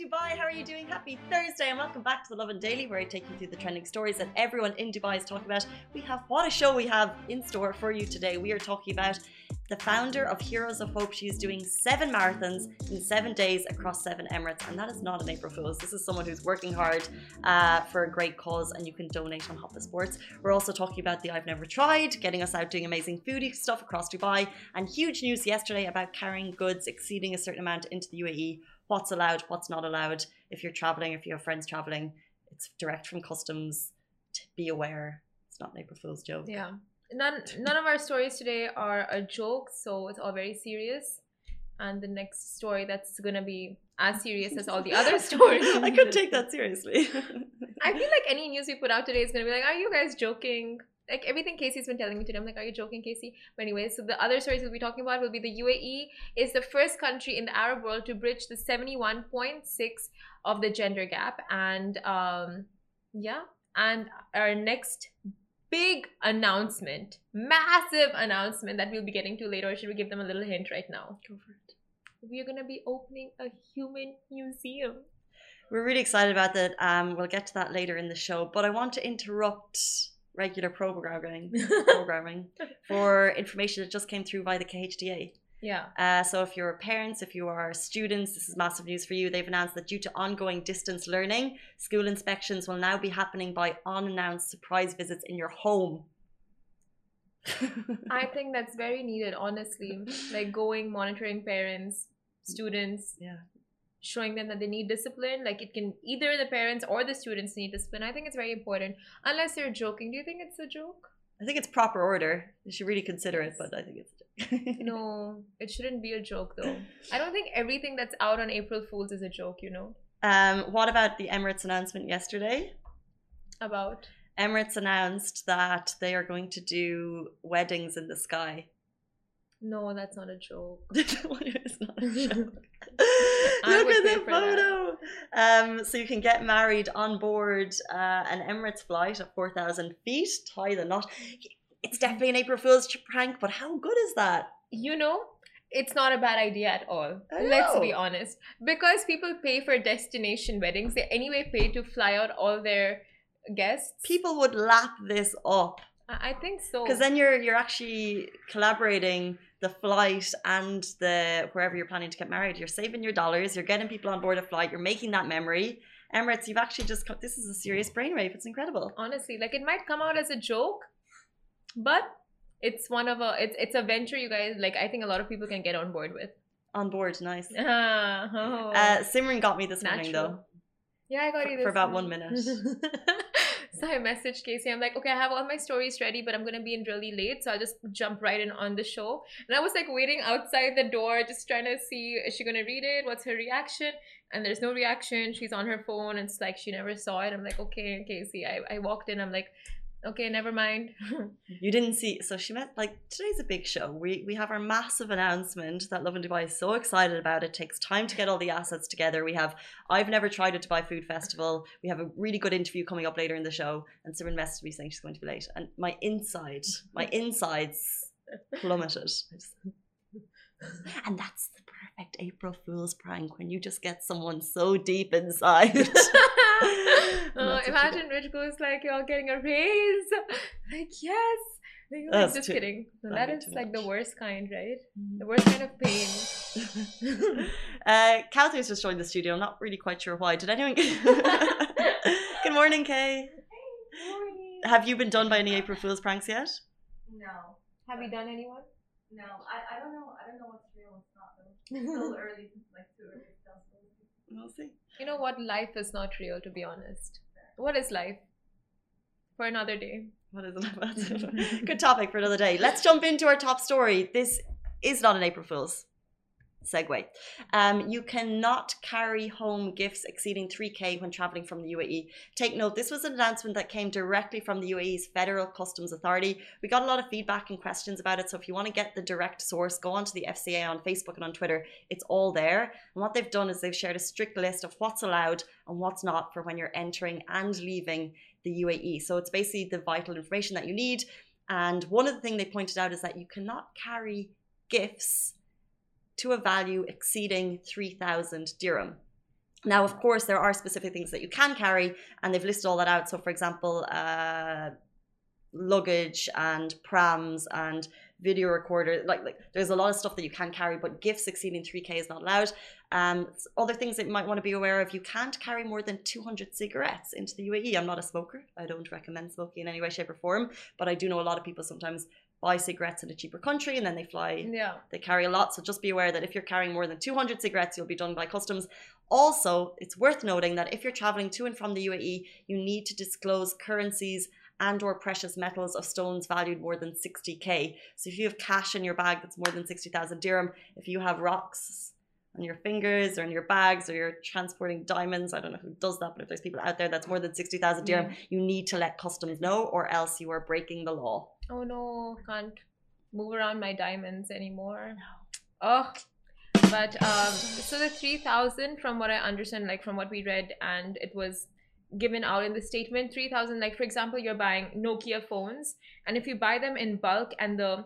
Dubai. How are you doing? Happy Thursday, and welcome back to the Lovin Daily, where I take you through the trending stories that everyone in Dubai is talking about. We have what a show we have in store for you today. We are talking about the founder of Heroes of Hope. She is doing seven marathons in seven days across seven Emirates, and that is not an April Fool's. This is someone who's working hard uh, for a great cause, and you can donate on Hopa Sports. We're also talking about the I've Never Tried, getting us out doing amazing foodie stuff across Dubai, and huge news yesterday about carrying goods exceeding a certain amount into the UAE what's allowed, what's not allowed. If you're traveling, if you have friends traveling, it's direct from customs. To be aware, it's not an April Fool's joke. Yeah. None none of our stories today are a joke, so it's all very serious. And the next story that's gonna be as serious as all the other stories. I could take that seriously. I feel like any news we put out today is gonna be like, are you guys joking? Like everything Casey's been telling me today. I'm like, are you joking, Casey? But anyway, so the other stories we'll be talking about will be the UAE is the first country in the Arab world to bridge the 71.6 of the gender gap, and um, yeah, and our next big announcement, massive announcement that we'll be getting to later. Or should we give them a little hint right now? Go for it. We are gonna be opening a human museum. We're really excited about that. Um, we'll get to that later in the show, but I want to interrupt regular programming programming for information that just came through by the KHDA. Yeah. Uh, so if you're parents, if you are students, this is massive news for you. They've announced that due to ongoing distance learning, school inspections will now be happening by unannounced surprise visits in your home. I think that's very needed, honestly. Like going, monitoring parents, students, yeah showing them that they need discipline like it can either the parents or the students need discipline. I think it's very important. Unless you're joking. Do you think it's a joke? I think it's proper order. You should really consider it but i think it's a joke. no it shouldn't be a joke though. I don't think everything that's out on april fools is a joke you know? Um what about the emirates announcement yesterday? About? Emirates announced that they are going to do weddings in the sky. No, that's not a joke. it's not a joke. Look at the photo. Um, so you can get married on board uh, an Emirates flight at 4,000 feet, tie the knot. It's definitely an April Fool's prank, but how good is that? You know, it's not a bad idea at all. Let's be honest. Because people pay for destination weddings, they anyway pay to fly out all their guests. People would lap this up. I think so. Because then you're you're actually collaborating the flight and the wherever you're planning to get married. You're saving your dollars. You're getting people on board a flight. You're making that memory. Emirates, you've actually just this is a serious brainwave. It's incredible. Honestly, like it might come out as a joke, but it's one of a it's it's a venture you guys like. I think a lot of people can get on board with. On board, nice. Uh, oh. uh, Simran got me this Natural. morning though. Yeah, I got you for about one minute. So I messaged Casey. I'm like, okay, I have all my stories ready, but I'm gonna be in really late, so I'll just jump right in on the show. And I was like waiting outside the door, just trying to see is she gonna read it? What's her reaction? And there's no reaction. She's on her phone. And it's like she never saw it. I'm like, okay, Casey. I, I walked in. I'm like, okay, never mind. you didn't see so she met like today's a big show. We we have our massive announcement that Lovin Dubai is so excited about. It takes time to get all the assets together. We have I've never tried a Dubai Food Festival. We have a really good interview coming up later in the show. And Simran messaged me saying she's going to be late. And my inside, my insides plummeted. And that's the April Fool's prank when you just get someone so deep inside. uh, imagine Rich goes like, "You're getting a raise." Like, yes. Like, That's just too- kidding. No, that is like the worst kind, right? Mhm. The worst kind of pain. uh, Catherine's just joined the studio. I'm not really quite sure why. Did anyone? Good morning, Kay. Morning. Have you been done by any April Fool's pranks yet? No, Have you done anyone? No. I, I don't know. I don't know what's real, what's not though. It's still early, like too early to. We'll see. You know what? Life is not real, to be honest. What is life? For another day. What is it about? Good topic for another day. Let's jump into our top story. This is not an April Fool's. Segue. Um, you cannot carry home gifts exceeding 3k when traveling from the UAE. Take note, this was an announcement that came directly from the UAE's Federal Customs Authority. We got a lot of feedback and questions about it, so if you want to get the direct source, go onto the FCA on Facebook and on Twitter. It's all there. And what they've done is they've shared a strict list of what's allowed and what's not for when you're entering and leaving the UAE. So it's basically the vital information that you need. And one of the things they pointed out is that you cannot carry gifts to a value exceeding 3,000 dirham. Now, of course, there are specific things that you can carry, and they've listed all that out. So, for example, uh, luggage and prams and video recorder, like, like there's a lot of stuff that you can carry, but gifts exceeding 3k is not allowed. Um, other things that you might want to be aware of: you can't carry more than 200 cigarettes into the UAE. I'm not a smoker. I don't recommend smoking in any way, shape, or form. But I do know a lot of people sometimes buy cigarettes in a cheaper country and then they fly Yeah. they carry a lot. So just be aware that if you're carrying more than 200 cigarettes, you'll be done by customs. Also, it's worth noting that if you're traveling to and from the UAE, you need to disclose currencies and or precious metals of stones valued more than 60k. So if you have cash in your bag that's more than 60,000 dirham, if you have rocks on your fingers or in your bags or you're transporting diamonds, I don't know who does that, but if there's people out there that's more than 60,000 dirham, you need to let customs know or else you are breaking the law. Oh no, can't move around my diamonds anymore. Oh, but um, so the three thousand, from what I understand, like from what we read, and it was given out in the statement, three thousand. Like for example, you're buying Nokia phones, and if you buy them in bulk and the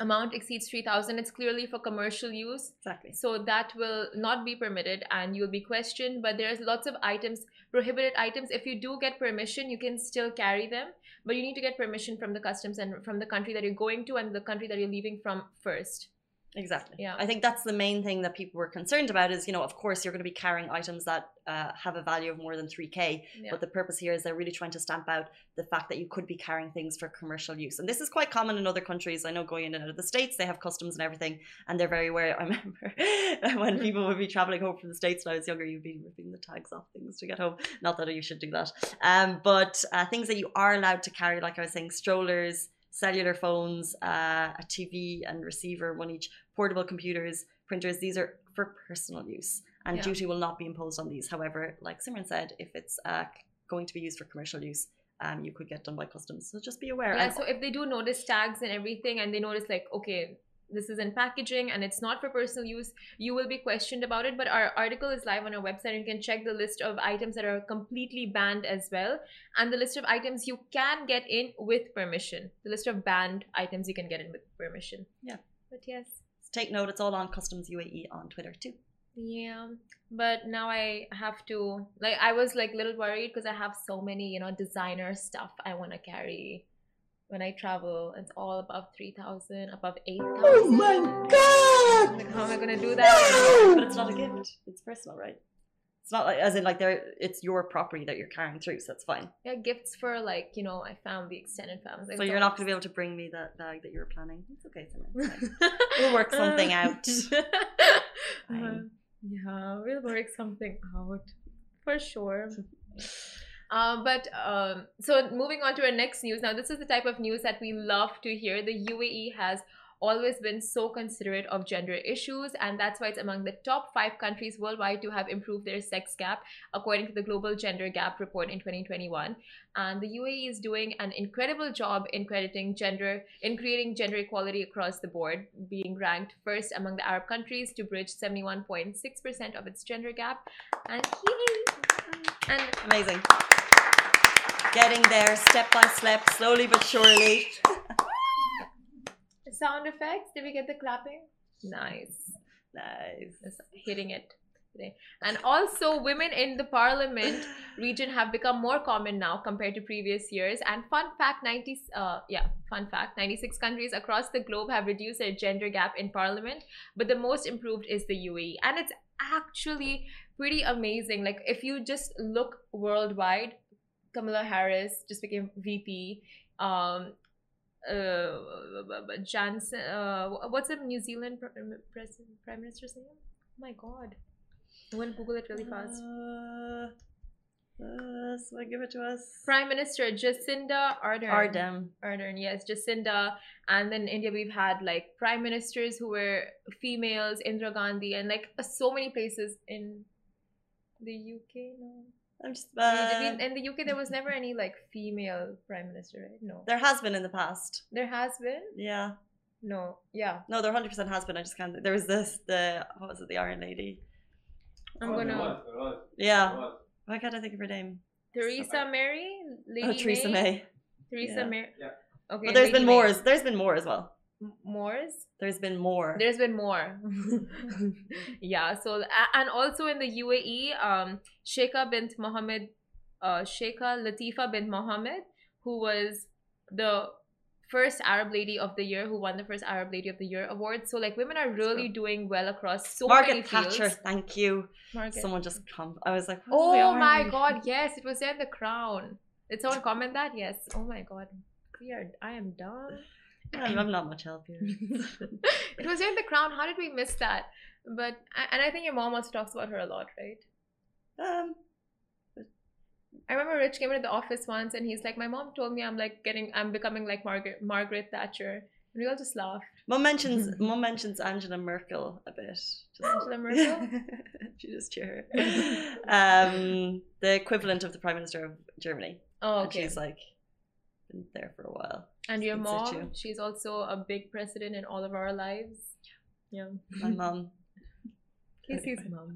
amount exceeds 3000 it's clearly for commercial use Exactly. so that will not be permitted and you'll be questioned but there's lots of items prohibited items if you do get permission you can still carry them but you need to get permission from the customs and from the country that you're going to and the country that you're leaving from first Exactly. Yeah. I think that's the main thing that people were concerned about is, you know, of course, you're going to be carrying items that uh, have a value of more than 3K. yeah. But the purpose here is they're really trying to stamp out the fact that you could be carrying things for commercial use. And this is quite common in other countries. I know going in and out of the States, they have customs and everything, and they're very aware. I remember when people would be traveling home from the States when I was younger, you'd be ripping the tags off things to get home. Not that you should do that. Um, but uh, things that you are allowed to carry, like I was saying, strollers, cellular phones, uh, a TV and receiver, one each, portable computers, printers, these are for personal use. And Yeah. duty will not be imposed on these. However, like Simran said, if it's uh, going to be used for commercial use, um, you could get done by customs. So just be aware. yeah so if they do notice tags and everything and they notice like okay this is in packaging and it's not for personal use you will be questioned about it but our article is live on our website. You can check the list of items that are completely banned as well. And the list of items you can get in with permission. The list of banned items you can get in with permission. Yeah. but yes. Take note, it's all on Customs UAE on Twitter too. yeah. But now i have to like i was like a little worried because i have so many you know designer stuff i want to carry when i travel it's all above 3000 above 8000 Oh my god! like how am i gonna do that No! But it's not a gift. It's personal, right? It's not like as in like they're it's your property that you're carrying through, so it's fine. yeah gifts for like you know my family extended family So you're not going to be able to bring me that bag that you were planning. It's okay, Simran. It's fine. We'll work something out. Fine. Uh-huh. yeah, we'll work something out for sure. Um, but um, so moving on to our next news. Now, this is the type of news that we love to hear. The UAE has always been so considerate of gender issues, and that's why it's among the top five countries worldwide to have improved their sex gap, according to the Global Gender Gap Report in 2021. And the UAE is doing an incredible job in crediting gender, in creating gender equality across the board, being ranked first among the Arab countries to bridge 71.6% of its gender gap. And yay! And Amazing. Getting there step by step, slowly but surely. sound effects. Did we get the clapping? Nice. Nice. Just hitting it. And also, women in the parliament region have become more common now compared to previous years. And fun fact: 90, uh, yeah, fun fact: 96 countries across the globe have reduced their gender gap in parliament, but the most improved is the UAE, and it's actually pretty amazing. Like if you just look worldwide, Kamala Harris just became VP. Um, uh, Jansen, uh, what's the New Zealand president, prime minister's name? Oh my god. I want to Google it really fast. Uh, Uh, someone give it to us. Prime Minister Jacinda Ardern. Ardem. Ardern, yes, Jacinda. And then in India, we've had like prime ministers who were females, Indira Gandhi, and like uh, so many places in the UK. No, I'm just. Yeah, Uh, I mean, in the UK, there was never any like female prime minister, right? No, there has been in the past. there has been. Yeah. No, yeah, No, there 100% has been. I just can't. There was this, the, what was it, the Iron Lady? I'm Oh, gonna was, there was, there Yeah. was. Why can't I think of her name? Theresa Mary, Lady oh, Theresa May. Theresa Yeah. Mary. Yeah. Okay. But there's Lady been May. more. There's been more as well. M- Moors. There's been more. There's been more. yeah. So and also in the UAE, um, Sheikha bint Mohammed, uh, Sheikha Latifa bint Mohammed, who was the first Arab lady of the year, who won the first Arab lady of the year award. So like women are really doing well across so many Margaret fields. Thatcher, thank you. Margaret. Someone just come. I was like, what is the Oh my god, yes, it was there in the crown. Did someone comment that? Yes. Oh my god. We are I am dumb. I'm, I'm not much help here. it was there in the crown. How did we miss that? But and I think your mom also talks about her a lot, right? Um, I remember Rich came into the office once and he's like, My mom told me I'm like getting I'm becoming like Margaret Margaret Thatcher. And we all just laughed. Mom mentions Mom mentions Angela Merkel a bit. Just, Angela Merkel? she just cheer her. Um, the equivalent of the Prime Minister of Germany. Oh, And okay. she's like been there for a while. And your mom, she's also a big president in all of our lives. Yeah. My mum. Casey's mom.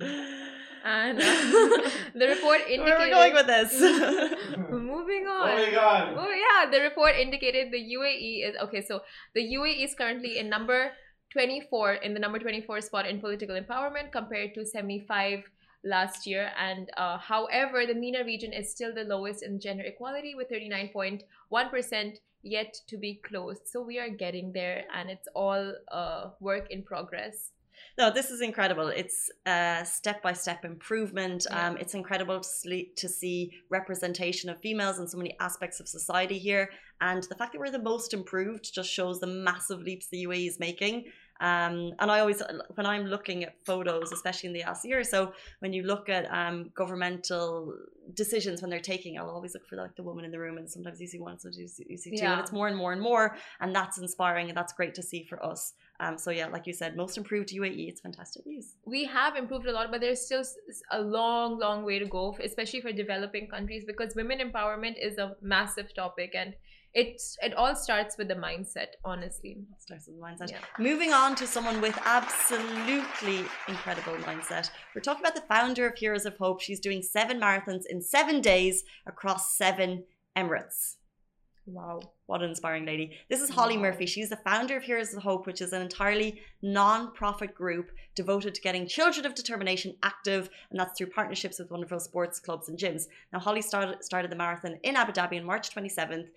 And uh, the report indicated Where are we going with this? Moving on. Moving on. Oh yeah, the report indicated the UAE is okay. So the UAE is currently in number 24 in the number 24 spot in political empowerment compared to 75 last year. And uh, however, the MENA region is still the lowest in gender equality with 39.1 percent yet to be closed. So we are getting there, and it's all uh, work in progress. No, this is incredible. It's a step by step improvement. Yeah. Um, it's incredible to see, to see representation of females in so many aspects of society here. And the fact that we're the most improved just shows the massive leaps the UAE is making. Um, and I always, when I'm looking at photos, especially in the last year so, when you look at um, governmental decisions when they're taking, I'll always look for like the woman in the room, and sometimes you see one, sometimes you see, two, Yeah. and it's more and more and more, and that's inspiring, and that's great to see for us. Um, so yeah, like you said, most improved UAE, it's fantastic news. we have improved a lot, but there's still a long, long way to go, especially for developing countries, because women empowerment is a massive topic, and it's it all starts with the mindset. Honestly, That starts with the mindset. Yeah. Moving on to someone with absolutely incredible mindset. We're talking about the founder of Heroes of Hope. She's doing seven marathons in seven days across seven Emirates. wow. What an inspiring lady. This is Holly Wow. Murphy. She's the founder of Heroes of Hope, which is an entirely non profit group devoted to getting children of determination active, and that's through partnerships with wonderful sports clubs and gyms. Now, Holly started, started the marathon in Abu Dhabi on March 27th,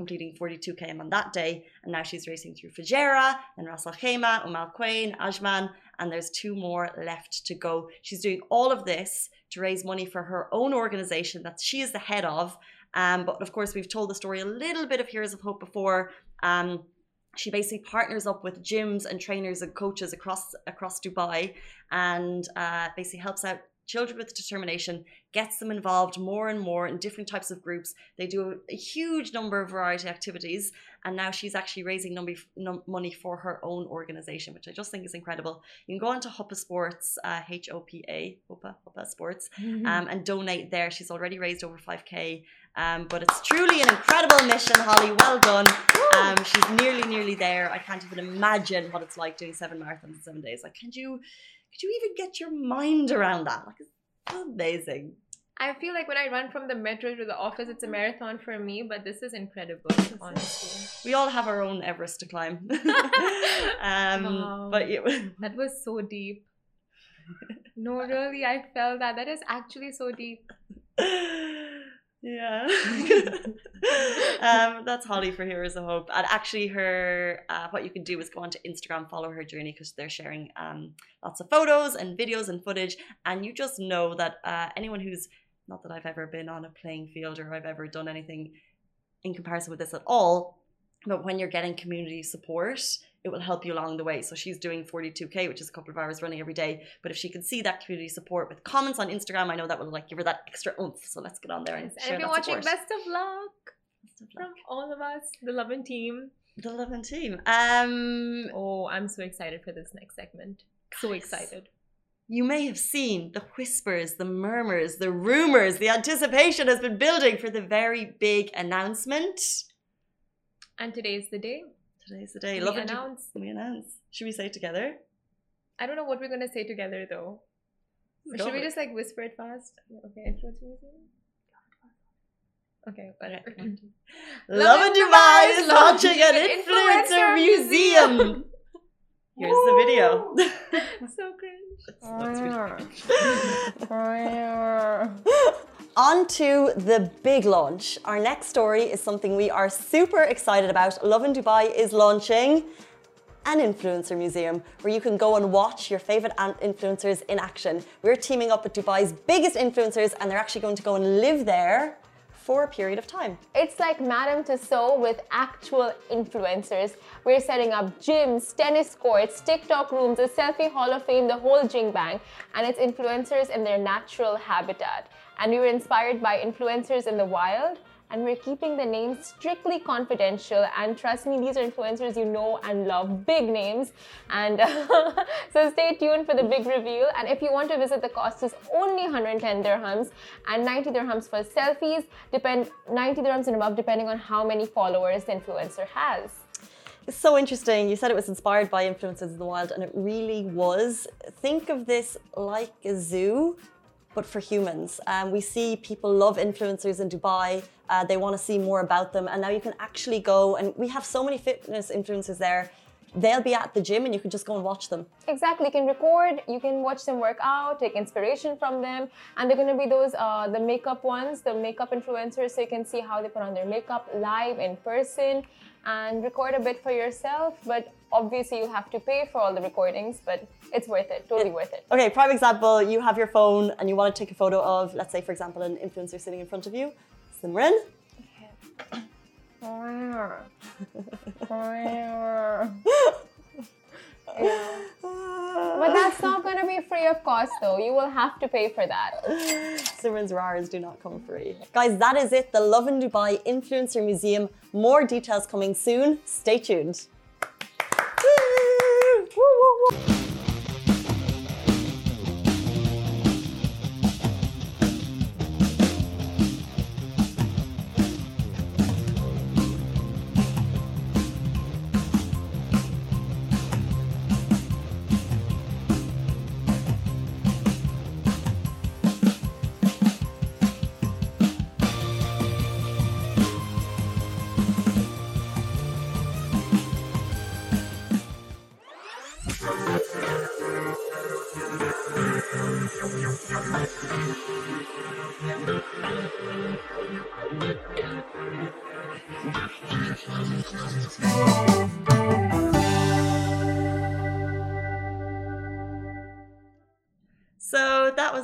completing 42 km on that day, and now she's racing through Fujairah, and Ras Al Khaimah, Umm Al Quwain, Ajman, and there's two more left to go. She's doing all of this to raise money for her own organization that she is the head of. Um, but of course, we've told the story a little bit of Heroes of Hope before. Um, she basically partners up with gyms and trainers and coaches across across Dubai, and uh, basically helps out children with determination, gets them involved more and more in different types of groups. They do a huge number of variety activities, and now she's actually raising money for her own organization, which I just think is incredible. You can go on to Hopa Sports, uh, H O P A, Hopa, Hopa Sports, um, and donate there. She's already raised over 5k. Um, but it's truly an incredible mission, Holly. Well done. Um, she's nearly, nearly there. I can't even imagine what it's like doing seven marathons in seven days. Like, can you, could you even get your mind around that? Like, it's amazing. I feel like when I run from the metro to the office, it's a marathon for me, but this is incredible, honestly. We all have our own Everest to climb. um, Wow. But That was so deep. No, really, I felt that. That is actually so deep. Yeah. um, that's Holly for Heroes of Hope. And actually, her uh, what you can do is go onto Instagram, follow her journey because they're sharing um, lots of photos and videos and footage. And you just know that uh, anyone who's not that I've ever been on a playing field or I've ever done anything in comparison with this at all, but when you're getting community support, it will help you along the way. So she's doing 42k, which is a couple of hours running every day. But if she can see that community support with comments on Instagram, I know that will like give her that extra oomph. So let's get on there and And share if you're watching, support. best of luck Best of from luck. all of us, the Lovin team. The Lovin Team. Um, Oh, I'm so excited for this next segment. So excited. You may have seen the whispers, the murmurs, the rumors, the anticipation has been building for the very big announcement. And today's the day. Today's the day. We Love and announce. We announce. Should we say it together? I don't know what we're gonna say together though. Or Go should we it. just like whisper it fast? Okay, influencer museum. Okay, whatever. Lovin Dubai is launching an influencer Influencer museum. museum. Here's the video. so cringe. That's really On to the big launch. Our next story is something we are super excited about. Lovin Dubai is launching an influencer museum where you can go and watch your favorite influencers in action. We're teaming up with Dubai's biggest influencers and they're actually going to go and live there for a period of time. It's like Madame Tussauds with actual influencers. We're setting up gyms, tennis courts, TikTok rooms, a selfie hall of fame, the whole jing bang, and it's influencers in their natural habitat. And we were inspired by influencers in the wild, and we're keeping the names strictly confidential. And trust me, these are influencers you know and love, big names. And so stay tuned for the big reveal. And if you want to visit, the cost is only 110 dirhams and 90 dirhams for selfies. Depend 90 dirhams and above, depending on how many followers the influencer has. It's so interesting. You said it was inspired by influences in the wild, and it really was. Think of this like a zoo, but for humans. Um, we see people love influencers in Dubai. Uh, they want to see more about them, and now you can actually go. And we have so many fitness influencers there. They'll be at the gym, and you can just go and watch them. Exactly, you can record, you can watch them work out, take inspiration from them, and they're going to be those uh, the makeup ones, the makeup influencers, so you can see how they put on their makeup live in person and record a bit for yourself. But obviously, you have to pay for all the recordings, but it's worth it, totally worth it. Okay, prime example. You have your phone, and you want to take a photo of, let's say, for example, an influencer sitting in front of you. Simran. But that's not going to be free of cost, though. You will have to pay for that. Simran's rares do not come free. Guys, that is it. The Lovin Dubai Influencer Museum. More details coming soon. Stay tuned. Woo! Woo, woo,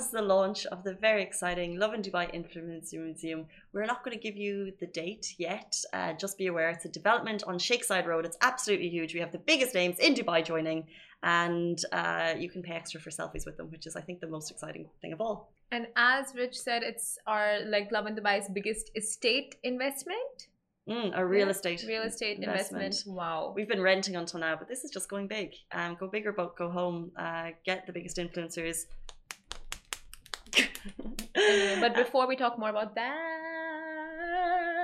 was the launch of the very exciting Lovin Dubai Influencer Museum. We're not going to give you the date yet. Uh, just be aware it's a development on Sheikh Zayed Road. It's absolutely huge. We have the biggest names in Dubai joining, and uh, you can pay extra for selfies with them, which is, I think, the most exciting thing of all. And as Rich said, it's our like Lovin Dubai's biggest estate investment. Mm, a real Yeah, estate, Real estate investment. Wow. We've been renting until now, but this is just going big. Um, go big or go home. Uh, get the biggest influencers. Anyway, but uh, before we talk more about that,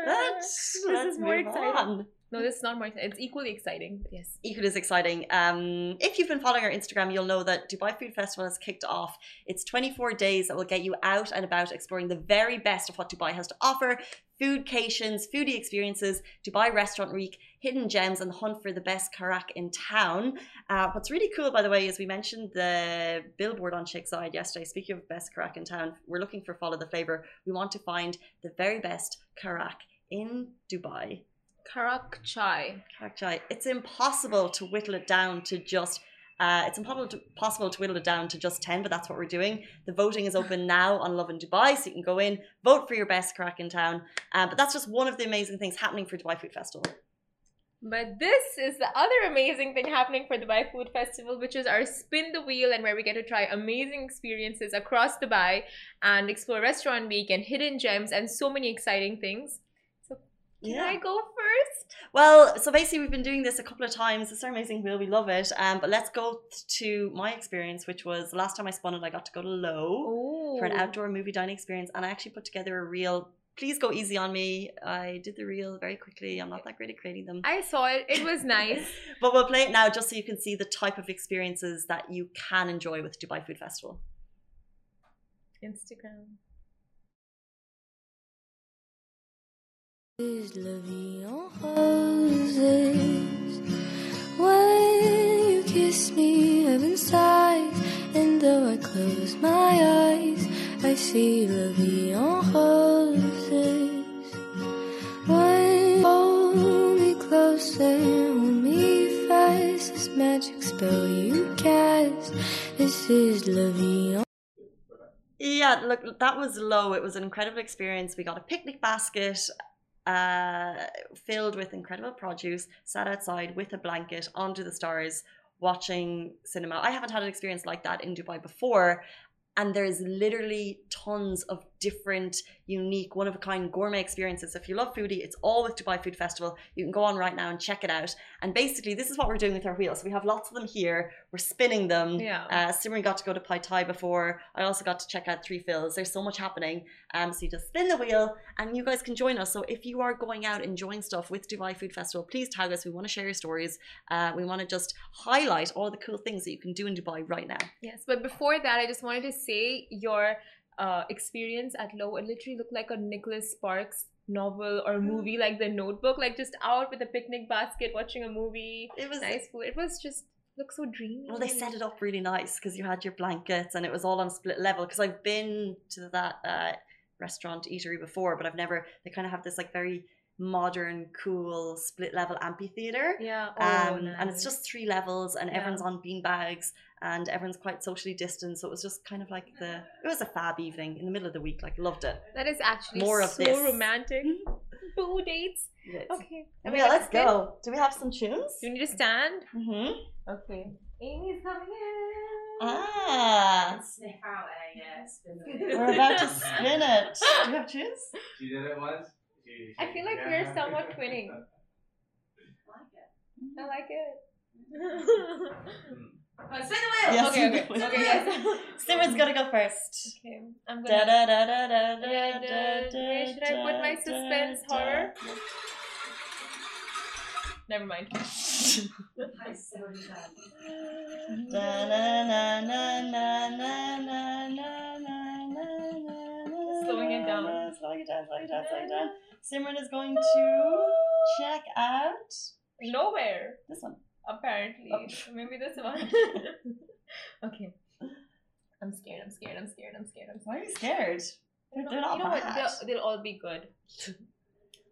Let's, this let's is more exciting. on. No, is not more. It's equally exciting. Yes. Equal is exciting. Um, if you've been following our Instagram, you'll know that Dubai Food Festival has kicked off. It's 24 days that will get you out and about exploring the very best of what Dubai has to offer foodcations, foodie experiences, Dubai Restaurant Week, hidden gems, and the hunt for the best karak in town. Uh, what's really cool, by the way, is we mentioned the billboard on Sheikh Zayed yesterday. Speaking of best karak in town, we're looking for follow the flavor. We want to find the very best karak in Dubai. Karak chai. Karak chai. It's impossible to whittle it down to just. Uh, it's impossible to, possible to whittle it down to just 10, but that's what we're doing. The voting is open now on Lovin Dubai, so you can go in, vote for your best karak in town. Uh, but that's just one of the amazing things happening for Dubai Food Festival. But this is the other amazing thing happening for Dubai Food Festival, which is our spin the wheel and where we get to try amazing experiences across Dubai and explore restaurant week and hidden gems and so many exciting things. So can I go first? Well, so basically, we've been doing this a couple of times. It's our amazing wheel. We love it. Um, but let's go to my experience, which was the last time I spun it, I got to go to Low for an outdoor movie dining experience, and I actually put together a reel. Please go easy on me. I did the reel very quickly. I'm not that great at creating them. I saw it. It was nice. But we'll play it now just so you can see the type of experiences that you can enjoy with Dubai Food Festival. Instagram. Yeah, look, that was low. It was an incredible experience. We got a picnic basket uh, filled with incredible produce, sat outside with a blanket under the stars, watching cinema. I haven't had an experience like that in Dubai before. And there's literally tons of different, unique, one of a kind gourmet experiences. If you love foodie, it's all with Dubai Food Festival. You can go on right now and check it out. And basically, this is what we're doing with our wheels. We have lots of them here. We're spinning them. Yeah. Uh, Simran got to go to Pai Thai before. I also got to check out Three Fils. There's so much happening. Um, so you just spin the wheel and you guys can join us. So if you are going out enjoying stuff with Dubai Food Festival, please tag us. We want to share your stories. Uh, we want to just highlight all the cool things that you can do in Dubai right now. Yes, but before that, I just wanted to say your uh, experience at Low, it literally looked like a Nicholas Sparks novel or movie, like The Notebook, like just out with a picnic basket watching a movie, It was nice food. It was just looked so dreamy. Well, they set it up really nice because you had your blankets and it was all on a split level. Because I've been to that uh, restaurant eatery before, but I've never. They kind of have this like very modern, cool split level amphitheater. Yeah, Um, oh, And it's just three levels, and Yeah. everyone's on bean bags, and everyone's quite socially distant. So it was just kind of like the. It was a fab evening in the middle of the week. Like loved it. that is actually more of so this. romantic. Boo dates. Yes. Okay, Okay, we have let's spin? go. Do we have some tunes? Do you need to stand? Mm-hmm. Okay. Amy's coming in. Ah, Sniff out a spin. we're about to spin it. Do you have tunes? She did it once. She, I feel like we're somewhat twinning. I like it. Come on, spin the! Yes, okay, okay, okay. Simran's gonna go first. okay, I'm gonna. da, da, da, da, da, da, da- da, should I put my suspense da, horror? da. Never mind. I'm so bad. Da, na, na, na, na, na, na, na, na, Slowing it down. Slowing it down, slowing it down, slowing it down. Simran is going to check out Nowhere, this one. Apparently. Oh. Maybe this one. okay. I'm scared. I'm scared. I'm scared. I'm scared. I'm Why are scared. you scared? They're, they're not you know what? bad. They'll, they'll all be good.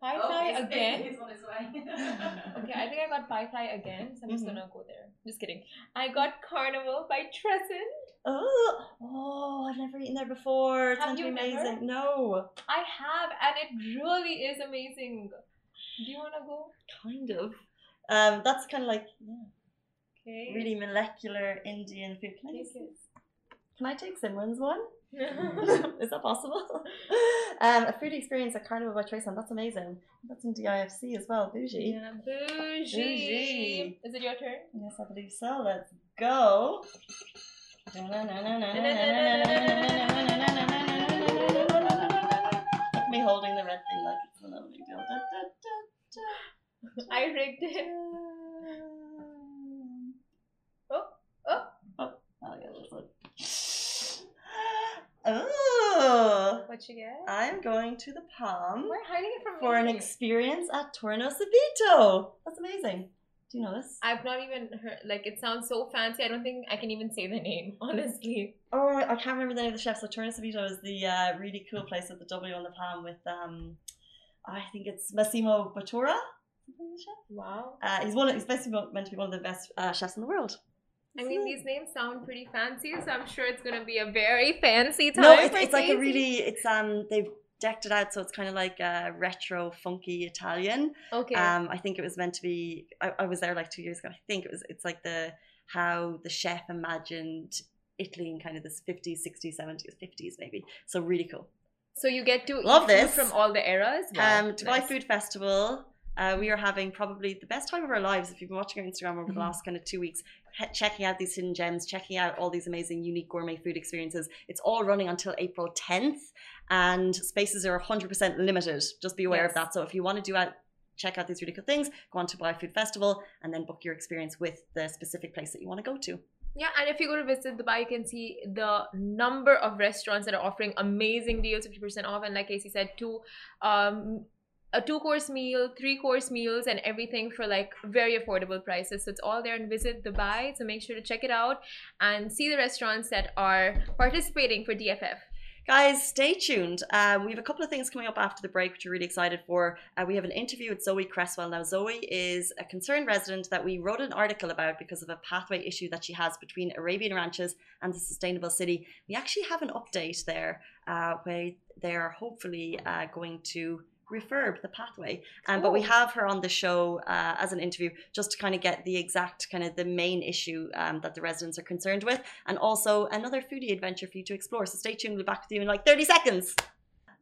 Pi Oh, Thai again. It's on its. Okay, I think I got Pai Thai again, so I'm just Mhm. gonna go there. Just kidding. I got Carnival by Tresind. Oh, oh, I've never eaten there before. It's Have meant to be you never? amazing. No, I have, and it really is amazing. Do you wanna go? kind of. Um, that's kind of like yeah, Okay. really molecular Indian food. Can I, Take can I take Simran's one? Is that possible? um, a food experience at Carnival by Trace That's amazing. That's in DIFC as well. Bougie. yeah, bougie. Bougie. Is it your turn? Yes, I believe so. Let's go. Me holding the red thing like it's no I rigged it. Oh, oh. Oh, yeah, this one. Oh, What you get? I'm going to the Palm Why hiding it from for an experience at Torno Subito. That's amazing. Do you know this? I've not even heard. Like it sounds so fancy. I don't think I can even say the name. Honestly. Oh, I can't remember the name of the chef. So Torno Subito is the uh, really cool place at the W on the Palm with um, I think it's Massimo Bottura. Something like the chef. Wow. Uh, he's one. Of, he's basically meant to be one of the best uh, chefs in the world. I mean, these names sound pretty fancy, so I'm sure it's gonna be a very fancy time. No, it's, it's like a really. It's um. They've decked it out so it's kind of like a retro, funky Italian. Okay. Um, I think it was meant to be. I, I was there like two years ago. I think it was. It's like the how the chef imagined Italy in kind of this 50s, 60s, 70s, 50s maybe. So really cool. so you get to Love eat food this. from all the eras. Wow, um, Dubai nice. Food Festival. Uh, we are having probably the best time of our lives. If you've been watching our Instagram over the Mhm. last kind of two weeks, he- checking out these hidden gems, checking out all these amazing, unique gourmet food experiences. It's all running until April 10th, and spaces are 100% limited. Just be aware of that. So if you want to do out, check out these really cool things, go on to Dubai Food Festival, and then book your experience with the specific place that you want to go to. Yeah, and if you go to visit Dubai, you can see the number of restaurants that are offering amazing deals, 50% off. And like Casey said, two um a two course meal, three course meals, and everything for like very affordable prices. So it's all there and visit Dubai. So make sure to check it out and see the restaurants that are participating for DFF. Guys, stay tuned. Uh, we have a couple of things coming up after the break, which we're really excited for. Uh, we have an interview with Zoe Cresswell. Now, Zoe is a concerned resident that we wrote an article about because of a pathway issue that she has between Arabian Ranches and the Sustainable City. We actually have an update there uh, where they are hopefully uh, going to refurb the pathway. Um, but we have her on the show uh, as an interview just to kind of get the exact kind of the main issue um, that the residents are concerned with and also another foodie adventure for you to explore. So stay tuned. We'll be back with you in like 30 seconds.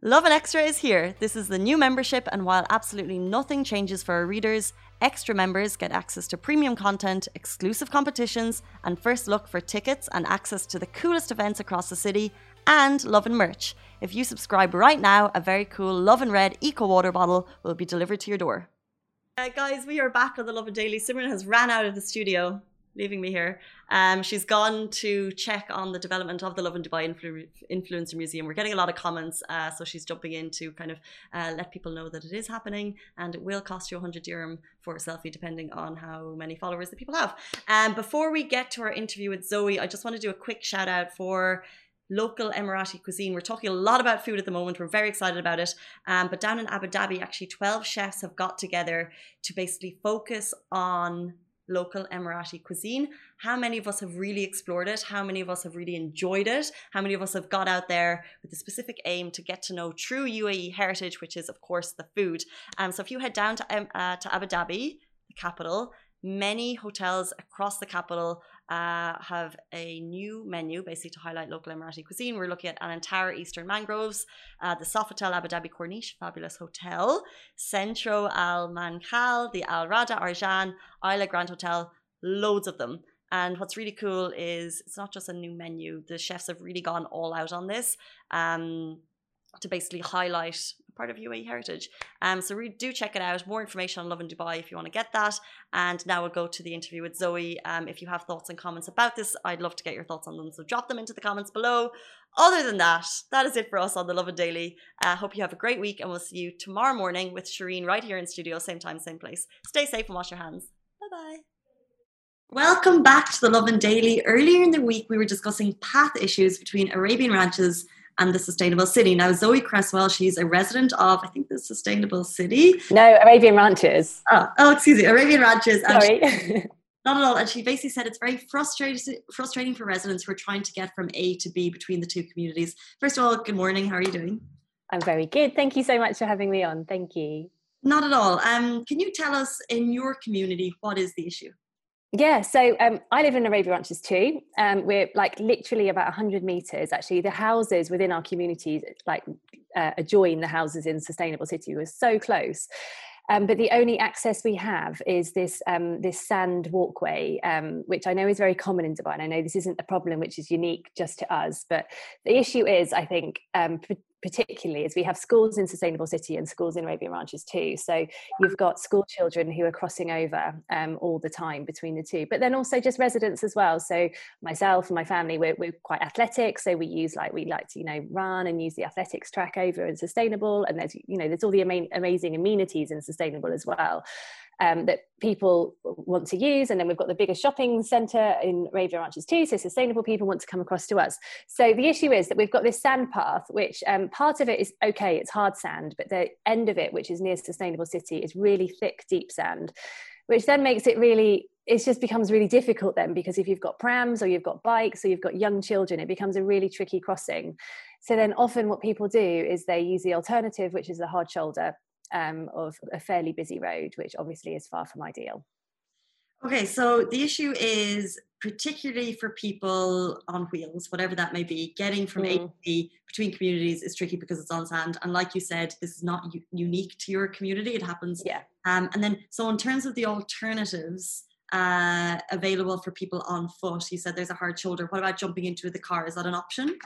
Lovin Extra is here. This is the new membership, and while absolutely nothing changes for our readers, extra members get access to premium content, exclusive competitions, and first look for tickets and access to the coolest events across the city, and Lovin merch. If you subscribe right now, a very cool Lovin Red Eco Water bottle will be delivered to your door. Uh, guys, we are back on the Lovin Daily. Simran has ran out of the studio, leaving me here. Um, she's gone to check on the development of the Lovin Dubai Influ- Influencer Museum. We're getting a lot of comments, uh, so she's jumping in to kind of uh, let people know that it is happening and it will cost you 100 dirham for a selfie, depending on how many followers that people have. Um, before we get to our interview with Zoe, I just want to do a quick shout out for local Emirati cuisine. We're talking a lot about food at the moment. We're very excited about it. Um, but down in Abu Dhabi, actually, 12 chefs have got together to basically focus on local Emirati cuisine. How many of us have really explored it? How many of us have really enjoyed it? How many of us have got out there with the specific aim to get to know true UAE heritage, which is, of course, the food? Um, so if you head down to, um, uh, to Abu Dhabi, the capital, many hotels across the capital uh, have a new menu basically to highlight local Emirati cuisine. We're looking at Anantara Eastern Mangroves, uh, the Sofitel Abu Dhabi Corniche, fabulous hotel, Centro Al Manhal, the Al Rada Arjan, Isla Grand Hotel, loads of them. And what's really cool is it's not just a new menu. The chefs have really gone all out on this um, to basically highlight part of UAE heritage. Um, so we do check it out. More information on Lovin Dubai if you want to get that. And now we'll go to the interview with Zoe. Um, if you have thoughts and comments about this, I'd love to get your thoughts on them. So drop them into the comments below. Other than that, that is it for us on the Lovin Daily. I uh, hope you have a great week, and we'll see you tomorrow morning with Shireen right here in studio, same time, same place. Stay safe and wash your hands. Bye bye. Welcome back to the Lovin Daily. Earlier in the week, we were discussing path issues between Arabian ranches and the Sustainable City. Now, Zoe Cresswell, she's a resident of, I think, the Sustainable City. No, Arabian Ranches. Oh, oh excuse me, Arabian Ranches. Sorry. not at all. And she basically said it's very frustrating, frustrating for residents who are trying to get from A to B between the two communities. First of all, good morning. How are you doing? I'm very good. Thank you so much for having me on. Thank you. Not at all. Um, can you tell us in your community what is the issue? Yeah, so um, I live in Arabian Ranches 2. Um, we're like literally about 100 meters. Actually, the houses within our community, like uh, adjoin the houses in Sustainable City, we're so close. Um, but the only access we have is this um, this sand walkway, um, which I know is very common in Dubai. And I know this isn't a problem which is unique just to us, but the issue is, I think, um, particularly as we have schools in Sustainable City and schools in Arabian Ranches too. So you've got school children who are crossing over um, all the time between the two, but then also just residents as well. So myself and my family, we're, we're quite athletic, so we use like we like to you know run and use the athletics track over in Sustainable, and there's you know there's all the ama- amazing amenities in Sustainable as well. Um, that people want to use. And then we've got the biggest shopping centre in Arabian Ranches too. So sustainable people want to come across to us. So the issue is that we've got this sand path, which um, part of it is okay, it's hard sand, but the end of it, which is near Sustainable City, is really thick, deep sand, which then makes it really it just becomes really difficult then because if you've got prams or you've got bikes or you've got young children, it becomes a really tricky crossing. So then often what people do is they use the alternative, which is the hard shoulder um, of a fairly busy road, which obviously is far from ideal. Okay, so the issue is particularly for people on wheels, whatever that may be, getting from A to Mm. B between communities is tricky because it's on sand. And like you said, this is not u- unique to your community. It happens. Yeah. Um, and then, so in terms of the alternatives uh, available for people on foot, you said there's a hard shoulder. What about jumping into the car? Is that an option?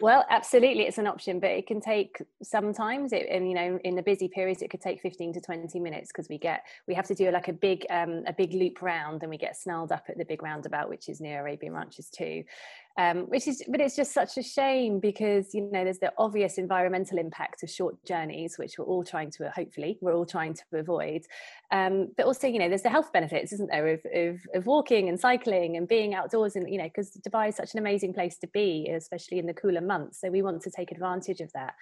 Well, absolutely, it's an option, but it can take sometimes. It, and you know, in the busy periods, it could take fifteen to twenty minutes because we get we have to do like a big um, a big loop round, and we get snarled up at the big roundabout, which is near Arabian Ranches 2. Um, which is, but it's just such a shame because you know there's the obvious environmental impact of short journeys, which we're all trying to hopefully we're all trying to avoid. Um, but also, you know, there's the health benefits, isn't there, of, of, of walking and cycling and being outdoors, and you know, because Dubai is such an amazing place to be, especially in the cooler months. So we want to take advantage of that.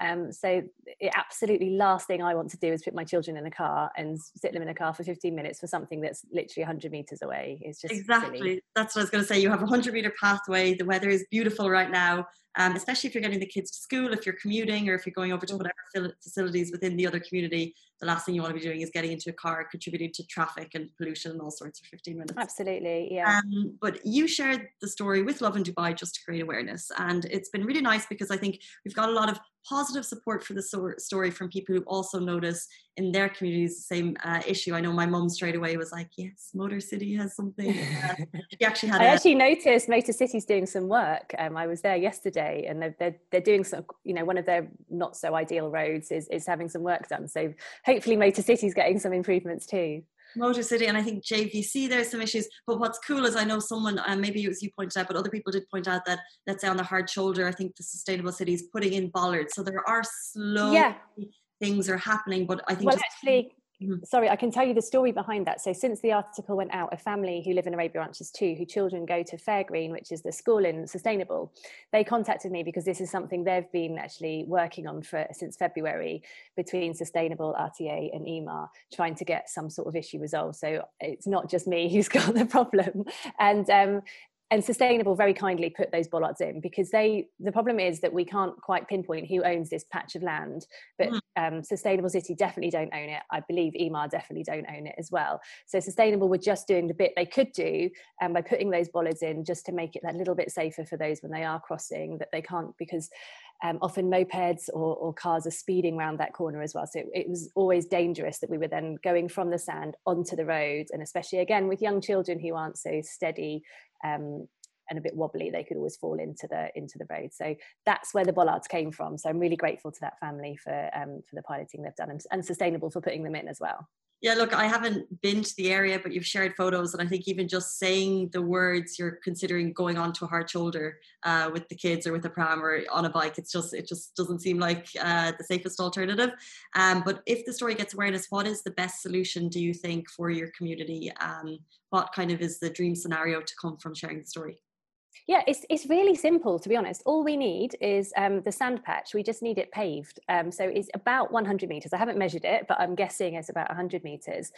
Um, so the absolutely last thing I want to do is put my children in a car and sit them in a car for 15 minutes for something that's literally 100 meters away. It's just exactly. silly. That's what I was going to say. You have a 100 meter pathway. The weather is beautiful right now, um, especially if you're getting the kids to school, if you're commuting, or if you're going over to Mm. whatever facilities within the other community. The last thing you want to be doing is getting into a car, contributing to traffic and pollution and all sorts for 15 minutes. Absolutely, yeah. Um, but you shared the story with Lovin Dubai just to create awareness, and it's been really nice because I think we've got a lot of positive support for the story from people who also notice in their communities the same uh, issue. I know my mum straight away was like, "Yes, Motor City has something." Uh, she actually had I a actually noticed Motor City's doing some work. Um, I was there yesterday, and they're, they're they're doing some. You know, one of their not so ideal roads is is having some work done. So hopefully, Motor City's getting some improvements too. Motor City, and I think JVC there's some issues. But what's cool is I know someone, uh, maybe it was you pointed out, but other people did point out that let's say on the hard shoulder, I think the sustainable city is putting in bollards, so there are slow Yeah. things are happening. But I think Well, actually, Mhm. sorry, I can tell you the story behind that. So, since the article went out, a family who live in Arabian Ranches 2, who children go to Fairgreen, which is the school in Sustainable, they contacted me because this is something they've been actually working on for since February between Sustainable, RTA, and Emaar, trying to get some sort of issue resolved. So it's not just me who's got the problem, and um, and sustainable very kindly put those bollards in because they the problem is that we can't quite pinpoint who owns this patch of land but Mm. um, sustainable city definitely don't own it i believe Emaar definitely don't own it as well so sustainable were just doing the bit they could do um, by putting those bollards in just to make it that little bit safer for those when they are crossing that they can't because um, often mopeds or, or cars are speeding around that corner as well. So it, it was always dangerous that we were then going from the sand onto the road, and especially again with young children who aren't so steady um, and a bit wobbly, they could always fall into the into the road. So that's where the bollards came from. So I'm really grateful to that family for um, for the piloting they've done and, and sustainable for putting them in as well. Yeah, look, I haven't been to the area, but you've shared photos, and I think even just saying the words, you're considering going onto a hard shoulder uh, with the kids or with a pram or on a bike. It's just, it just doesn't seem like uh, the safest alternative. Um, but if the story gets awareness, what is the best solution, do you think, for your community? Um, what kind of is the dream scenario to come from sharing the story? Yeah, it's it's really simple to be honest. All we need is um, the sand patch. We just need it paved. Um, so it's about 100 meters. I haven't measured it, but I'm guessing it's about 100 meters.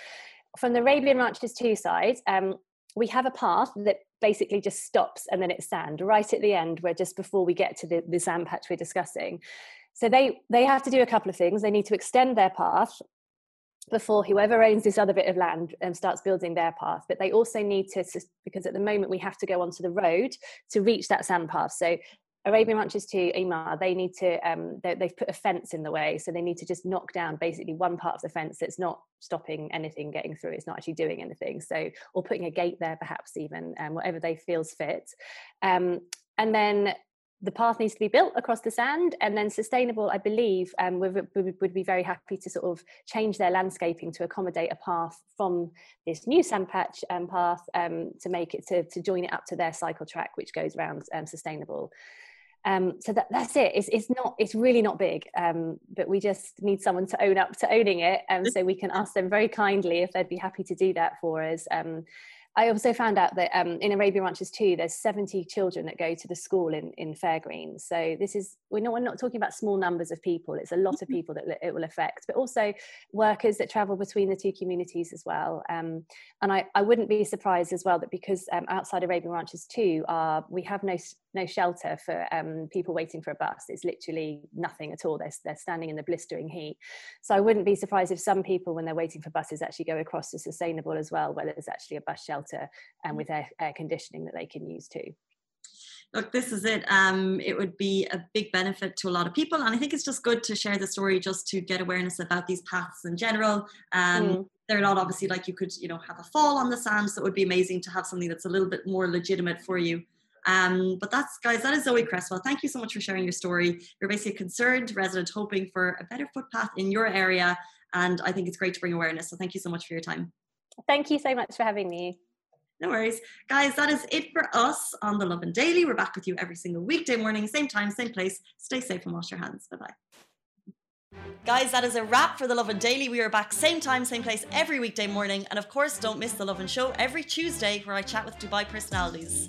From the Arabian Ranches 2 sides, um, we have a path that basically just stops and then it's sand right at the end, where just before we get to the, the sand patch we're discussing. So they they have to do a couple of things. They need to extend their path before whoever owns this other bit of land um, starts building their path. But they also need to, because at the moment we have to go onto the road to reach that sand path. So Arabian Ranches 2 Emaar, they need to, um, they, they've put a fence in the way. So they need to just knock down basically one part of the fence that's not stopping anything getting through. It's not actually doing anything. So, or putting a gate there perhaps even, um, whatever they feels fit. Um, and then the path needs to be built across the sand and then sustainable i believe um, would, would, be very happy to sort of change their landscaping to accommodate a path from this new sand patch um, path um, to make it to, to join it up to their cycle track which goes around um, sustainable. Um, so that, that's it. It's, it's not it's really not big um, but we just need someone to own up to owning it and so we can ask them very kindly if they'd be happy to do that for us I also found out that um, in Arabian Ranches 2, there's 70 children that go to the school in, in Fairgreen. So this is we're not we're not talking about small numbers of people. It's a lot of people that it will affect, but also workers that travel between the two communities as well. Um, and I, I wouldn't be surprised as well that because um, outside Arabian Ranches 2, are we have no no shelter for um, people waiting for a bus. It's literally nothing at all. They're, they're standing in the blistering heat. So I wouldn't be surprised if some people, when they're waiting for buses, actually go across to sustainable as well, where there's actually a bus shelter and with air, air conditioning that they can use too look, this is it. Um, it would be a big benefit to a lot of people, and I think it's just good to share the story just to get awareness about these paths in general. Um, mm. They're not obviously like you could, you know, have a fall on the sand, so it would be amazing to have something that's a little bit more legitimate for you. Um, but that's, guys, that is Zoe Cresswell. Thank you so much for sharing your story. You're basically a concerned resident hoping for a better footpath in your area. And I think it's great to bring awareness. So thank you so much for your time. Thank you so much for having me. No worries. Guys, that is it for us on the Lovin Daily. We're back with you every single weekday morning, same time, same place. Stay safe and wash your hands. Bye bye. Guys, that is a wrap for the Lovin Daily. We are back same time, same place every weekday morning. And of course, don't miss the Lovin Show every Tuesday where I chat with Dubai personalities.